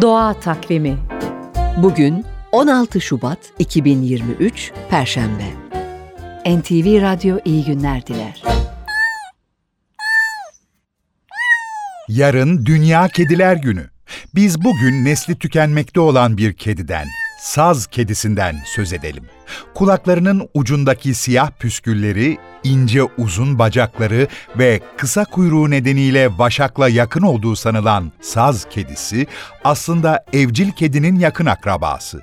Doğa Takvimi Bugün 16 Şubat 2023 Perşembe. NTV Radyo iyi günler diler. Yarın Dünya Kediler Günü. Biz bugün nesli tükenmekte olan bir kediden, saz kedisinden söz edelim. Kulaklarının ucundaki siyah püskülleri, ince uzun bacakları ve kısa kuyruğu nedeniyle vaşakla yakın olduğu sanılan saz kedisi aslında evcil kedinin yakın akrabası.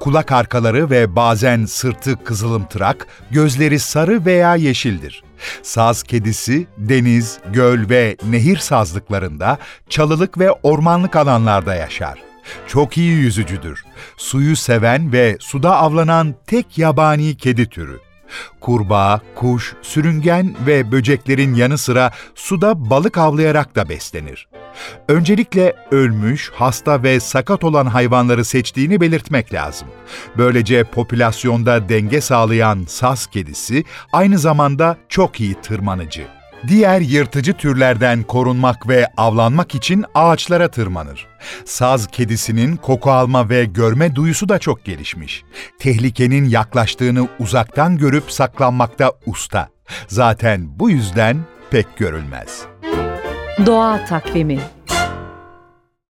Kulak arkaları ve bazen sırtı kızılımtırak, gözleri sarı veya yeşildir. Saz kedisi deniz, göl ve nehir sazlıklarında, çalılık ve ormanlık alanlarda yaşar. Çok iyi yüzücüdür. Suyu seven ve suda avlanan tek yabani kedi türü. Kurbağa, kuş, sürüngen ve böceklerin yanı sıra suda balık avlayarak da beslenir. Öncelikle ölmüş, hasta ve sakat olan hayvanları seçtiğini belirtmek lazım. Böylece popülasyonda denge sağlayan saz kedisi aynı zamanda çok iyi tırmanıcı. Diğer yırtıcı türlerden korunmak ve avlanmak için ağaçlara tırmanır. Saz kedisinin koku alma ve görme duyusu da çok gelişmiş. Tehlikenin yaklaştığını uzaktan görüp saklanmakta usta. Zaten bu yüzden pek görülmez. Doğa Takvimi